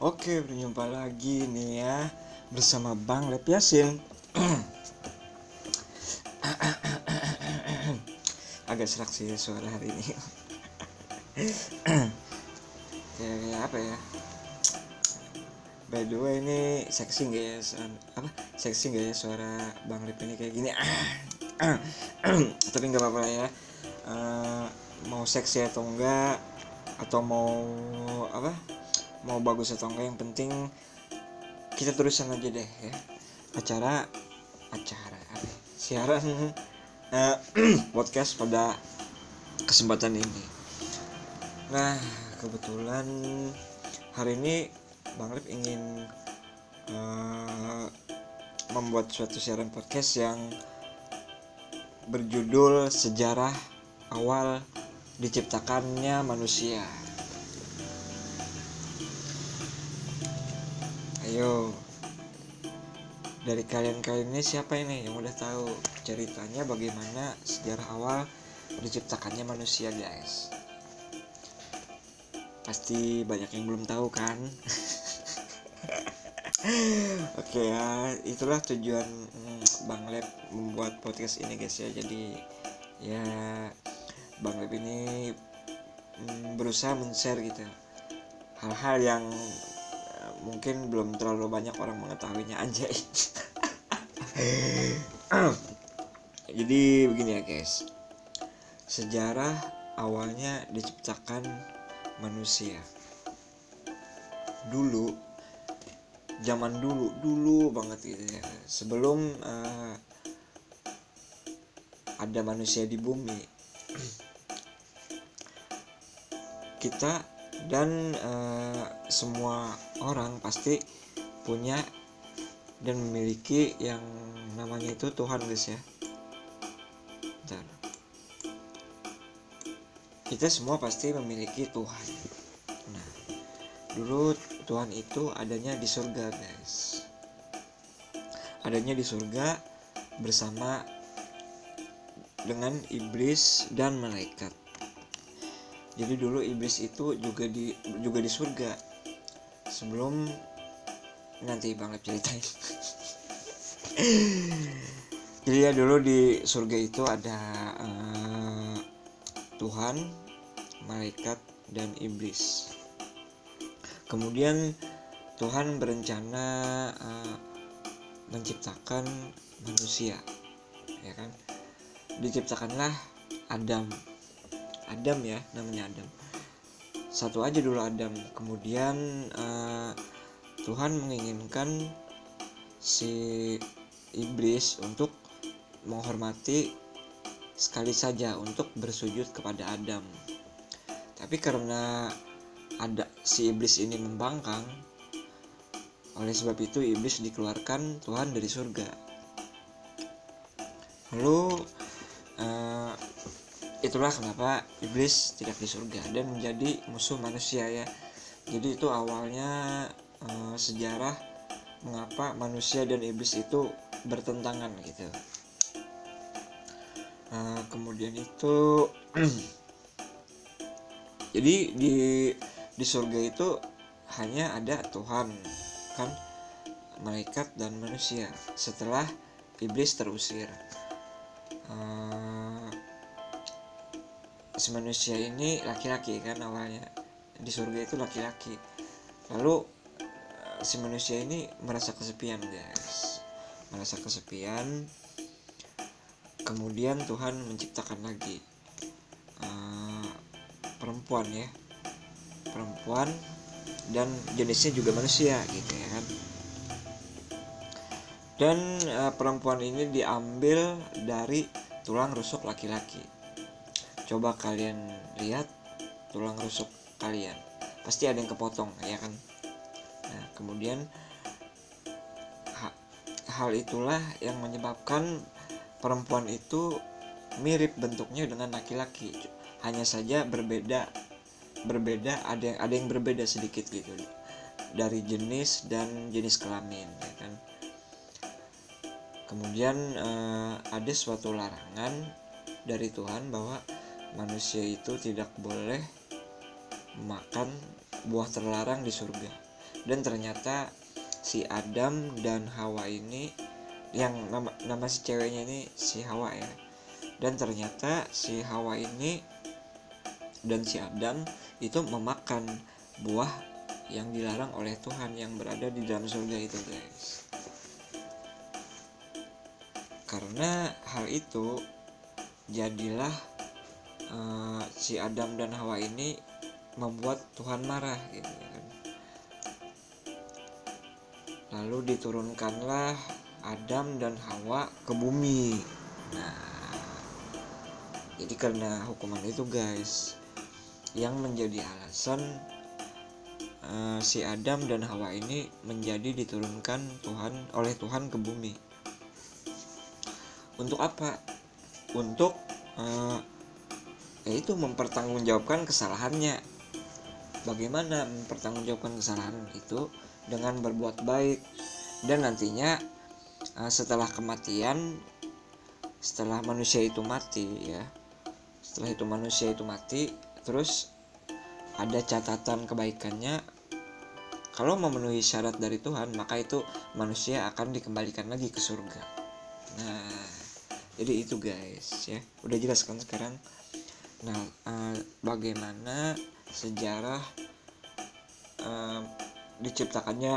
Oke, berjumpa lagi nih ya bersama Bang Lep Yasin. Agak serak sih suara hari ini. kayak, kayak apa ya? By the way ini seksi gak ya? Apa? Seksi gak ya suara Bang Lep ini kayak gini? Tapi nggak apa-apa ya. Eh, mau seksi atau enggak atau mau apa? Mau bagus atau enggak yang penting kita terusan aja deh ya. Acara acara ya? siaran eh, podcast pada kesempatan ini. Nah kebetulan hari ini bang Lip ingin eh, membuat suatu siaran podcast yang berjudul sejarah awal diciptakannya manusia Ayo Dari kalian-kalian ini siapa ini yang udah tahu ceritanya bagaimana sejarah awal diciptakannya manusia guys? Pasti banyak yang belum tahu kan? Oke ya itulah tujuan mm, Bang Lab membuat podcast ini guys ya. Jadi ya Bang Lab ini mm, berusaha men-share gitu. Hal-hal yang mungkin belum terlalu banyak orang mengetahuinya anjay. Jadi begini ya guys. Sejarah awalnya diciptakan manusia. Dulu zaman dulu dulu banget gitu ya. Sebelum eh, ada manusia di bumi. Kita dan eh, semua orang pasti punya dan memiliki yang namanya itu Tuhan guys ya. Bentar. kita semua pasti memiliki Tuhan. Nah dulu Tuhan itu adanya di surga guys. Adanya di surga bersama dengan iblis dan malaikat jadi dulu iblis itu juga di juga di surga. Sebelum nanti bang Lep ceritain. Jadi ya dulu di surga itu ada eh, Tuhan malaikat dan iblis. Kemudian Tuhan berencana eh, menciptakan manusia ya kan? Diciptakanlah Adam Adam ya namanya Adam. Satu aja dulu Adam. Kemudian eh, Tuhan menginginkan si iblis untuk menghormati sekali saja untuk bersujud kepada Adam. Tapi karena ada si iblis ini membangkang oleh sebab itu iblis dikeluarkan Tuhan dari surga. Lalu itulah kenapa iblis tidak di surga dan menjadi musuh manusia ya. Jadi itu awalnya eh, sejarah mengapa manusia dan iblis itu bertentangan gitu. Eh, kemudian itu jadi di di surga itu hanya ada Tuhan kan? Malaikat dan manusia. Setelah iblis terusir. Eh, si manusia ini laki-laki kan awalnya. Di surga itu laki-laki. Lalu eh, si manusia ini merasa kesepian guys. Merasa kesepian. Kemudian Tuhan menciptakan lagi eh, perempuan ya. Perempuan dan jenisnya juga manusia gitu ya kan. Dan eh, perempuan ini diambil dari tulang rusuk laki-laki coba kalian lihat tulang rusuk kalian. Pasti ada yang kepotong ya kan? Nah kemudian ha- hal itulah yang menyebabkan perempuan itu mirip bentuknya dengan laki-laki. Hanya saja berbeda berbeda ada yang ada yang berbeda sedikit gitu. Dari jenis dan jenis kelamin ya kan? Kemudian eh, ada suatu larangan dari Tuhan bahwa manusia itu tidak boleh makan buah terlarang di surga. Dan ternyata si Adam dan Hawa ini yang nama, nama si ceweknya ini si Hawa ya. Dan ternyata si Hawa ini dan si Adam itu memakan buah yang dilarang oleh Tuhan yang berada di dalam surga itu guys. Karena hal itu jadilah uh, si Adam dan Hawa ini membuat Tuhan marah gitu kan. Lalu diturunkanlah Adam dan Hawa ke bumi. Nah jadi karena hukuman itu guys yang menjadi alasan uh, si Adam dan Hawa ini menjadi diturunkan Tuhan oleh Tuhan ke bumi. Untuk apa? Untuk uh, yaitu mempertanggungjawabkan kesalahannya. Bagaimana mempertanggungjawabkan kesalahan itu? Dengan berbuat baik. Dan nantinya uh, setelah kematian setelah manusia itu mati ya. Setelah itu manusia itu mati terus ada catatan kebaikannya. Kalau memenuhi syarat dari Tuhan maka itu manusia akan dikembalikan lagi ke surga. Nah jadi itu guys ya. Udah jelas kan sekarang nah uh, bagaimana sejarah uh, diciptakannya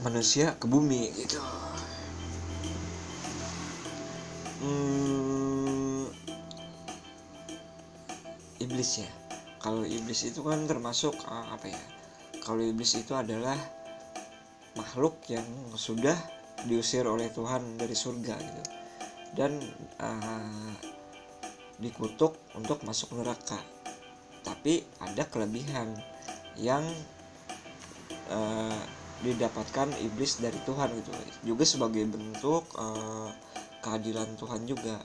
manusia ke bumi gitu. Hmm, iblis ya? Kalau iblis itu kan termasuk uh, apa ya? Kalau iblis itu adalah makhluk yang sudah diusir oleh Tuhan dari surga gitu dan uh, dikutuk untuk masuk neraka. Tapi ada kelebihan yang uh, didapatkan iblis dari Tuhan gitu. Juga sebagai bentuk uh, keadilan Tuhan juga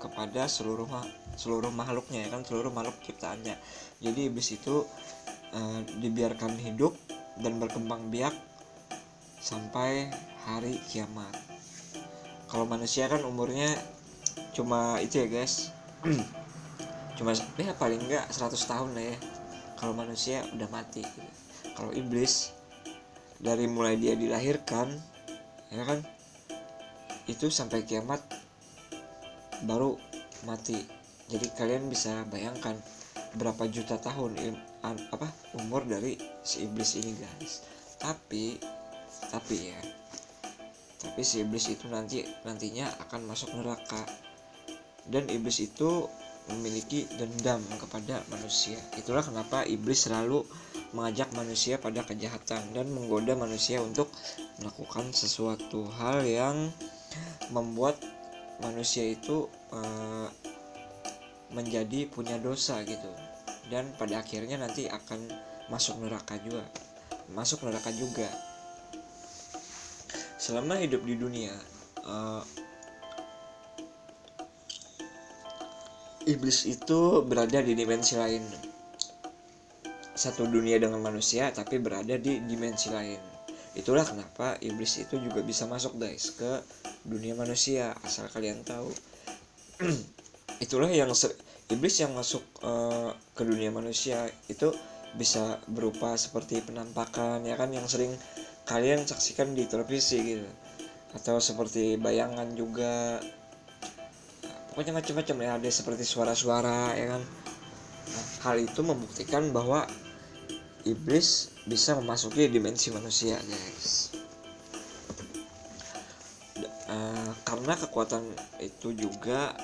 kepada seluruh seluruh makhluknya ya kan? Seluruh makhluk ciptaannya. Jadi iblis itu uh, dibiarkan hidup dan berkembang biak sampai hari kiamat kalau manusia kan umurnya cuma itu ya guys. Cuma ya paling enggak 100 tahun lah ya. Kalau manusia udah mati gitu. kalau iblis dari mulai dia dilahirkan ya kan itu sampai kiamat baru mati. Jadi kalian bisa bayangkan berapa juta tahun apa umur dari si iblis ini guys. Tapi tapi ya tapi si iblis itu nanti nantinya akan masuk neraka. Dan iblis itu memiliki dendam kepada manusia. Itulah kenapa iblis selalu mengajak manusia pada kejahatan dan menggoda manusia untuk melakukan sesuatu hal yang membuat manusia itu e, menjadi punya dosa gitu. Dan pada akhirnya nanti akan masuk neraka juga. Masuk neraka juga selama hidup di dunia uh, iblis itu berada di dimensi lain. Satu dunia dengan manusia tapi berada di dimensi lain. Itulah kenapa iblis itu juga bisa masuk guys ke dunia manusia asal kalian tahu. Itulah yang iblis yang masuk uh, ke dunia manusia itu bisa berupa seperti penampakan ya kan yang sering kalian saksikan di televisi gitu. Atau seperti bayangan juga. Pokoknya macam-macam ya. Ada seperti suara-suara ya kan? Nah, hal itu membuktikan bahwa iblis bisa memasuki dimensi manusia guys. Uh, karena kekuatan itu juga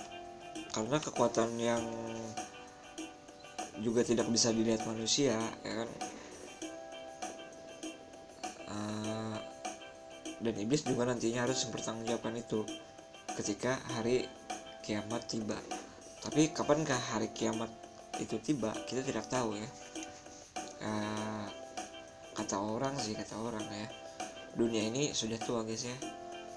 karena kekuatan yang juga tidak bisa dilihat manusia ya kan dan iblis juga nantinya harus mempertanggungjawabkan itu ketika hari kiamat tiba. Tapi kapankah hari kiamat itu tiba? Kita tidak tahu ya. Uh, kata orang sih kata orang ya. Dunia ini sudah tua guys ya.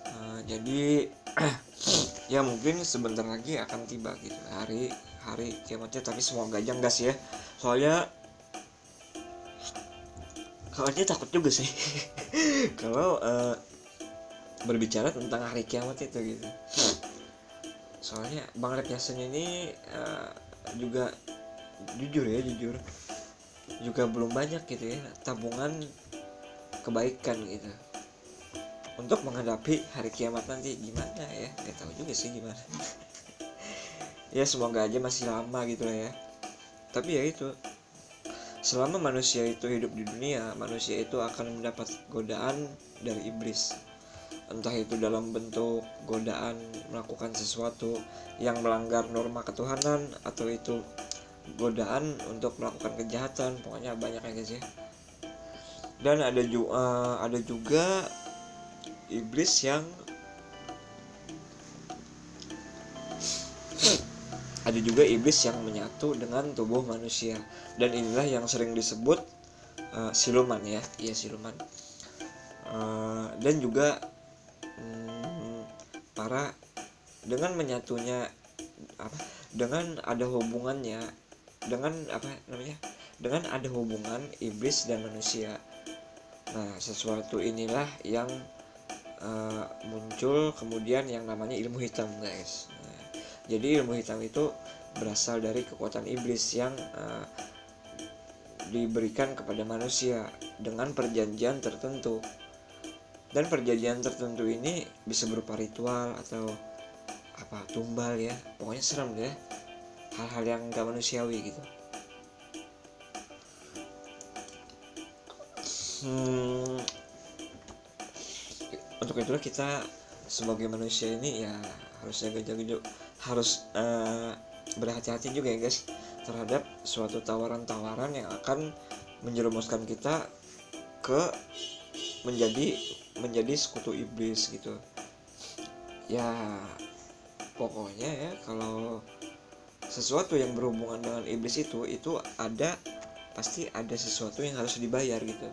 Uh, jadi ya mungkin sebentar lagi akan tiba gitu hari hari kiamatnya. Tapi semoga aja enggak sih ya. Soalnya kawannya takut juga sih. Kalau uh, berbicara tentang hari kiamat itu gitu. Soalnya bang Rek Yasin ini uh, juga jujur ya jujur juga belum banyak gitu ya tabungan kebaikan gitu. Untuk menghadapi hari kiamat nanti gimana ya? Nggak tahu juga sih gimana. Ya semoga aja masih lama gitu lah ya. Tapi ya itu selama manusia itu hidup di dunia manusia itu akan mendapat godaan dari iblis entah itu dalam bentuk godaan melakukan sesuatu yang melanggar norma ketuhanan atau itu godaan untuk melakukan kejahatan. Pokoknya banyak ya guys ya. Dan ada juga uh, ada juga iblis yang ada juga iblis yang menyatu dengan tubuh manusia. Dan inilah yang sering disebut uh, siluman ya. Iya siluman. Uh, dan juga um, para dengan menyatunya apa dengan ada hubungannya dengan apa namanya dengan ada hubungan iblis dan manusia. Nah sesuatu inilah yang uh, muncul kemudian yang namanya ilmu hitam guys. Nah, jadi ilmu hitam itu berasal dari kekuatan iblis yang uh, diberikan kepada manusia dengan perjanjian tertentu dan perjanjian tertentu ini bisa berupa ritual atau apa tumbal ya. Pokoknya serem deh. Hal-hal yang gak manusiawi gitu. Hmm, untuk itulah kita sebagai manusia ini ya harus jaga-jaga harus uh, berhati-hati juga ya guys terhadap suatu tawaran-tawaran yang akan menjerumuskan kita ke menjadi menjadi sekutu iblis gitu. Ya pokoknya ya kalau sesuatu yang berhubungan dengan iblis itu itu ada pasti ada sesuatu yang harus dibayar gitu.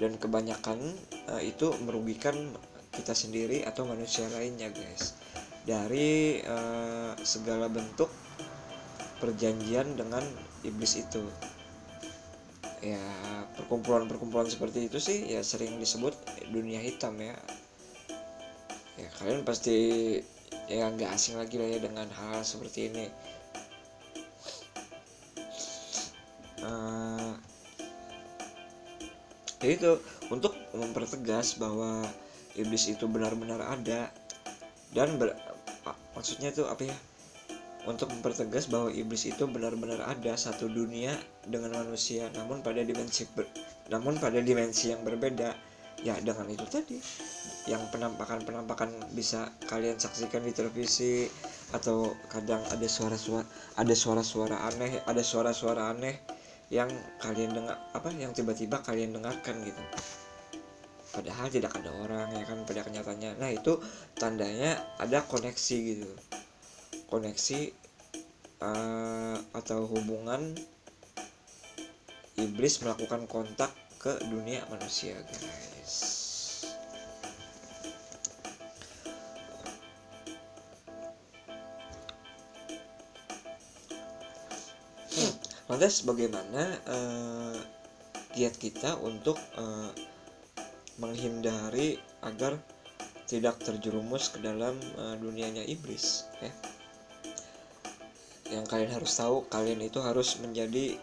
Dan kebanyakan uh, itu merugikan kita sendiri atau manusia lainnya guys. Dari uh, segala bentuk perjanjian dengan iblis itu ya perkumpulan-perkumpulan seperti itu sih ya sering disebut dunia hitam ya. Ya kalian pasti ya nggak asing lagi lah ya dengan hal seperti ini. Uh, itu untuk mempertegas bahwa iblis itu benar-benar ada dan ber, maksudnya itu apa ya untuk mempertegas bahwa iblis itu benar-benar ada satu dunia dengan manusia namun pada dimensi ber, namun pada dimensi yang berbeda. Ya dengan itu tadi yang penampakan-penampakan bisa kalian saksikan di televisi atau kadang ada suara-suara ada suara-suara aneh ada suara-suara aneh yang kalian dengar apa yang tiba-tiba kalian dengarkan gitu. Padahal tidak ada orang ya kan pada kenyataannya. Nah itu tandanya ada koneksi gitu. Koneksi uh, atau hubungan iblis melakukan kontak ke dunia manusia guys. Hmm, lantas bagaimana uh, kita untuk uh, menghindari agar tidak terjerumus ke dalam uh, dunianya iblis ya yang kalian harus tahu kalian itu harus menjadi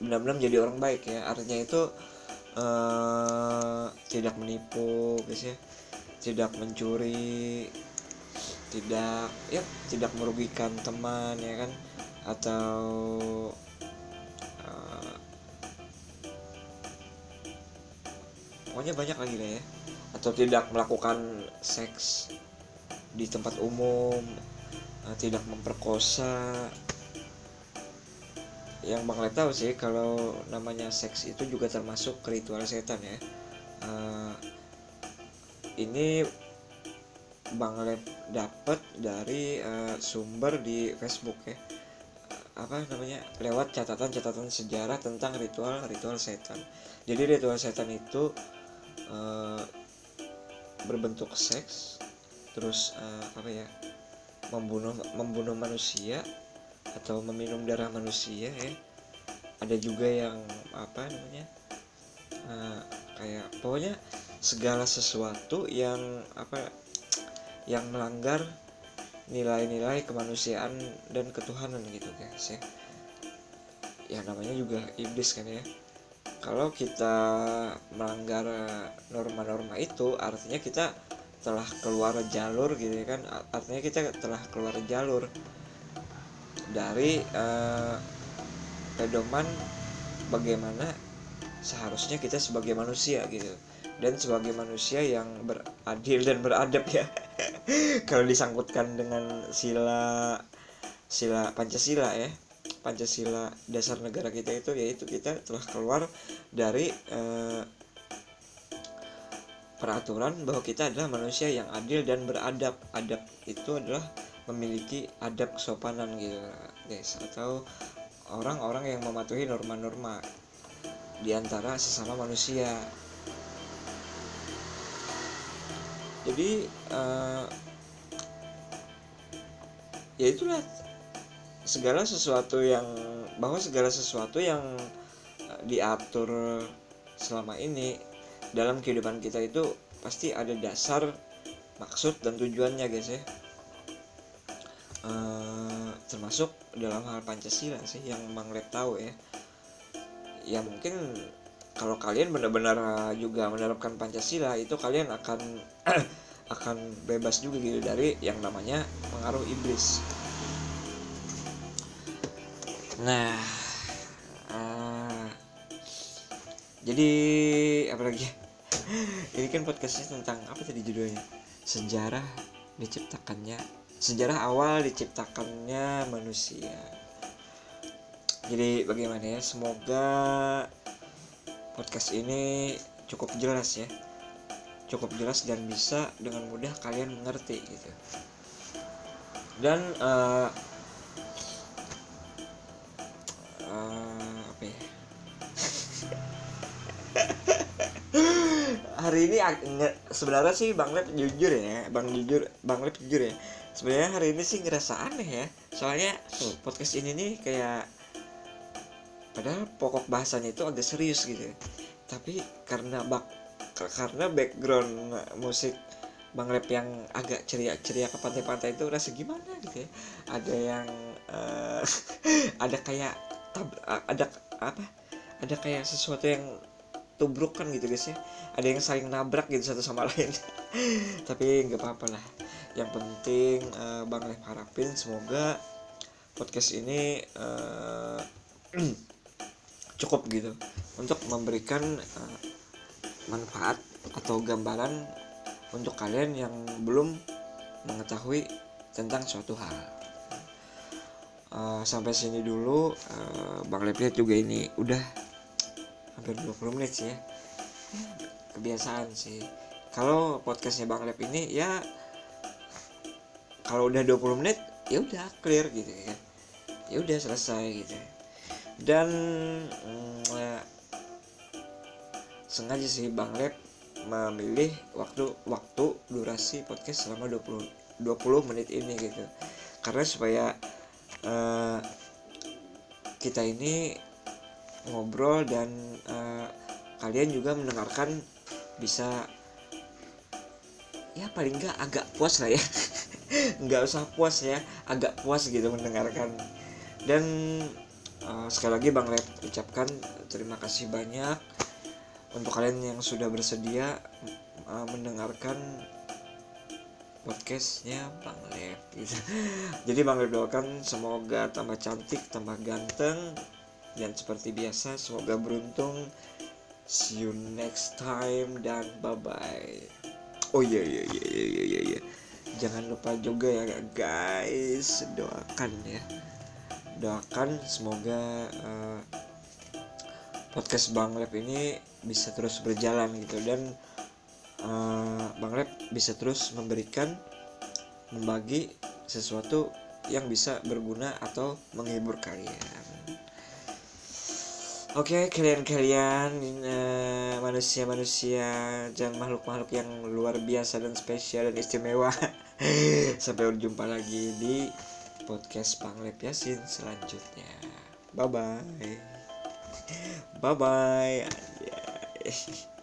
benar-benar menjadi orang baik ya. Artinya itu uh, tidak menipu guys ya tidak mencuri tidak ya tidak merugikan teman ya kan? Atau uh, pokoknya banyak lagi lah ya. Atau tidak melakukan seks di tempat umum tidak memperkosa. Yang Bang Lep tahu sih kalau namanya seks itu juga termasuk ritual setan ya. Uh, ini Bang Lep dapat dari uh, sumber di Facebook ya. Apa namanya? Lewat catatan-catatan sejarah tentang ritual-ritual setan. Jadi ritual setan itu uh, berbentuk seks terus uh, apa ya membunuh membunuh manusia atau meminum darah manusia ya. Ada juga yang apa namanya uh, kayak pokoknya segala sesuatu yang apa yang melanggar nilai-nilai kemanusiaan dan ketuhanan gitu guys ya. Ya namanya juga iblis kan ya. Kalau kita melanggar norma-norma itu artinya kita telah keluar jalur gitu ya kan. Artinya kita telah keluar jalur dari uh, pedoman bagaimana seharusnya kita sebagai manusia gitu. Dan sebagai manusia yang beradil dan beradab ya. Kalau disangkutkan dengan sila sila Pancasila ya. Pancasila dasar negara kita itu yaitu kita telah keluar dari eh, peraturan bahwa kita adalah manusia yang adil dan beradab. Adab itu adalah memiliki adab kesopanan gitu guys. Atau orang-orang yang mematuhi norma-norma di antara sesama manusia. Jadi uh, ya itulah segala sesuatu yang bahwa segala sesuatu yang uh, diatur selama ini dalam kehidupan kita itu pasti ada dasar maksud dan tujuannya guys ya uh, termasuk dalam hal Pancasila sih yang Bang Lep tahu ya ya mungkin kalau kalian benar-benar juga menerapkan Pancasila itu kalian akan akan bebas juga gitu dari yang namanya pengaruh iblis. Nah, uh, jadi apa lagi? Ini kan podcastnya tentang apa tadi judulnya? Sejarah diciptakannya, sejarah awal diciptakannya manusia. Jadi bagaimana ya? Semoga podcast ini cukup jelas ya cukup jelas dan bisa dengan mudah kalian mengerti gitu dan uh, uh, hari ini sebenarnya sih bang Lep jujur ya bang jujur bang Lep jujur ya. Sebenarnya hari ini sih ngerasa aneh ya soalnya podcast ini nih kayak padahal pokok bahasanya itu agak serius gitu ya. tapi karena bak karena background musik Bang Rap yang agak ceria-ceria ke pantai-pantai itu rasa gimana gitu ya. Ada yang uh, ada kayak tab, ada apa? Ada kayak sesuatu yang tubrukan gitu guys ya ada yang saling nabrak gitu satu sama lain. Tapi nggak apa-apa lah. Yang penting uh, Bang Rap harapin semoga podcast ini uh, cukup gitu untuk memberikan uh, manfaat atau gambaran untuk kalian yang belum mengetahui tentang suatu hal. Uh, sampai sini dulu. Uh, Bang Lepet juga ini udah hampir 20 menit sih ya. Kebiasaan sih. Kalau podcastnya Bang Lep ini ya kalau udah 20 menit ya udah clear gitu ya. Ya udah selesai gitu. Ya dan mm, sengaja sih Bang Lab memilih waktu waktu durasi podcast selama 20 20 menit ini gitu karena supaya uh, kita ini ngobrol dan uh, kalian juga mendengarkan bisa ya paling nggak agak puas lah ya nggak usah puas ya agak puas gitu mendengarkan dan uh, sekali lagi Bang Lep ucapkan terima kasih banyak untuk kalian yang sudah bersedia uh, mendengarkan podcastnya Bang Lep gitu. jadi Bang Lep doakan semoga tambah cantik tambah ganteng dan seperti biasa semoga beruntung. See you next time dan bye bye oh iya iya iya iya iya iya, iya. jangan lupa juga ya guys. Doakan ya. Doakan semoga uh, podcast Bang Lab ini bisa terus berjalan gitu. Dan uh, Bang Lab bisa terus memberikan membagi sesuatu yang bisa berguna atau menghibur kalian. Oke, okay, kalian-kalian uh, manusia-manusia dan makhluk-makhluk yang luar biasa dan spesial dan istimewa. Sampai berjumpa lagi di podcast Panglep Yasin selanjutnya. Bye bye. Bye bye.